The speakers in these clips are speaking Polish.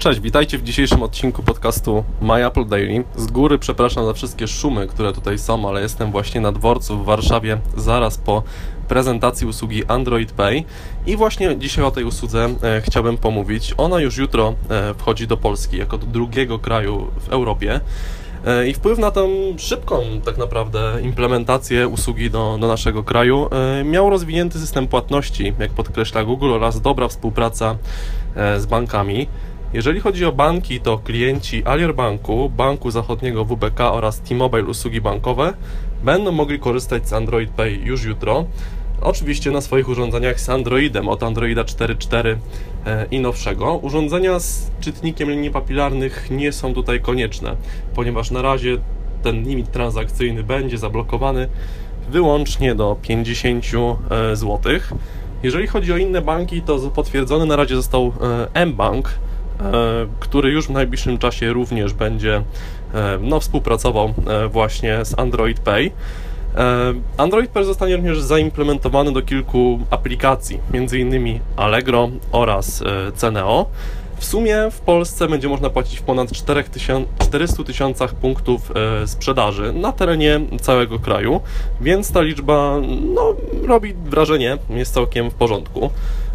Cześć, witajcie w dzisiejszym odcinku podcastu My Apple Daily. Z góry przepraszam za wszystkie szumy, które tutaj są, ale jestem właśnie na dworcu w Warszawie zaraz po prezentacji usługi Android Pay i właśnie dzisiaj o tej usłudze e, chciałbym pomówić. Ona już jutro e, wchodzi do Polski jako do drugiego kraju w Europie. E, I wpływ na tą szybką tak naprawdę implementację usługi do, do naszego kraju e, miał rozwinięty system płatności, jak podkreśla Google, oraz dobra współpraca e, z bankami. Jeżeli chodzi o banki, to klienci Alior Banku, Banku Zachodniego WBK oraz T-Mobile usługi bankowe będą mogli korzystać z Android Pay już jutro. Oczywiście na swoich urządzeniach z Androidem od Androida 4.4 e, i nowszego. Urządzenia z czytnikiem linii papilarnych nie są tutaj konieczne, ponieważ na razie ten limit transakcyjny będzie zablokowany wyłącznie do 50 zł. Jeżeli chodzi o inne banki, to potwierdzony na razie został e, mBank, e, który już w najbliższym czasie również będzie e, no, współpracował e, właśnie z Android Pay. E, Android Pay zostanie również zaimplementowany do kilku aplikacji, m.in. Allegro oraz e, Ceneo. W sumie w Polsce będzie można płacić w ponad 400 tysiącach punktów e, sprzedaży na terenie całego kraju, więc ta liczba no, robi wrażenie, jest całkiem w porządku.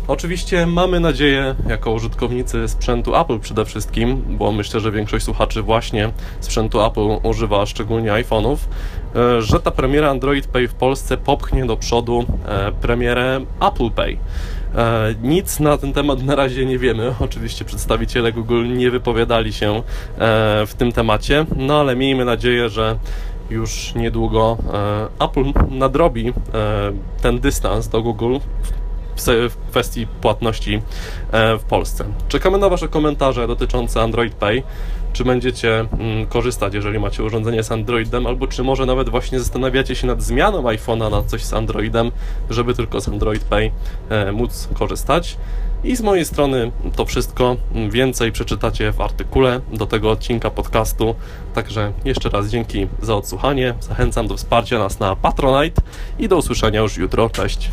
Oczywiście mamy nadzieję, jako użytkownicy sprzętu Apple przede wszystkim, bo myślę, że większość słuchaczy właśnie sprzętu Apple używa szczególnie iPhone'ów, e, że ta premiera Android Pay w Polsce popchnie do przodu e, premierę Apple Pay. E, Nic na ten temat na razie nie wiemy. Oczywiście przedstawiciele Google nie wypowiadali się w tym temacie, no ale miejmy nadzieję, że już niedługo Apple nadrobi ten dystans do Google w kwestii płatności w Polsce. Czekamy na Wasze komentarze dotyczące Android Pay. Czy będziecie mm, korzystać, jeżeli macie urządzenie z Androidem, albo czy może nawet właśnie zastanawiacie się nad zmianą iPhone'a na coś z Androidem, żeby tylko z Android Pay e, móc korzystać. I z mojej strony to wszystko. Więcej przeczytacie w artykule do tego odcinka podcastu. Także jeszcze raz dzięki za odsłuchanie. Zachęcam do wsparcia nas na Patronite i do usłyszenia już jutro. Cześć.